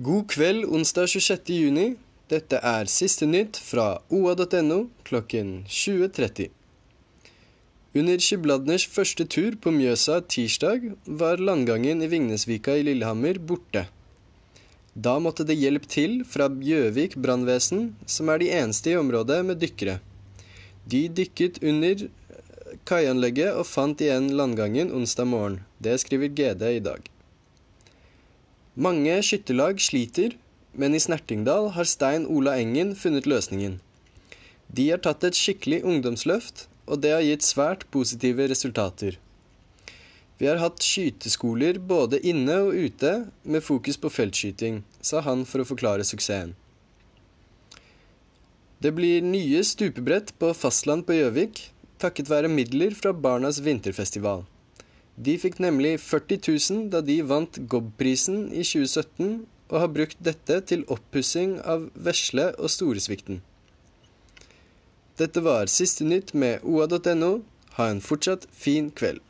God kveld onsdag 26. juni. Dette er siste nytt fra oa.no klokken 20.30. Under Skibladners første tur på Mjøsa tirsdag var landgangen i Vingnesvika i Lillehammer borte. Da måtte det hjelp til fra Gjøvik brannvesen, som er de eneste i området med dykkere. De dykket under kaianlegget og fant igjen landgangen onsdag morgen. Det skriver GD i dag. Mange skytterlag sliter, men i Snertingdal har Stein Ola Engen funnet løsningen. De har tatt et skikkelig ungdomsløft, og det har gitt svært positive resultater. Vi har hatt skyteskoler både inne og ute med fokus på feltskyting, sa han for å forklare suksessen. Det blir nye stupebrett på fastland på Gjøvik, takket være midler fra Barnas vinterfestival. De fikk nemlig 40 000 da de vant Gobb-prisen i 2017, og har brukt dette til oppussing av vesle og storesvikten. Dette var siste nytt med oa.no. Ha en fortsatt fin kveld.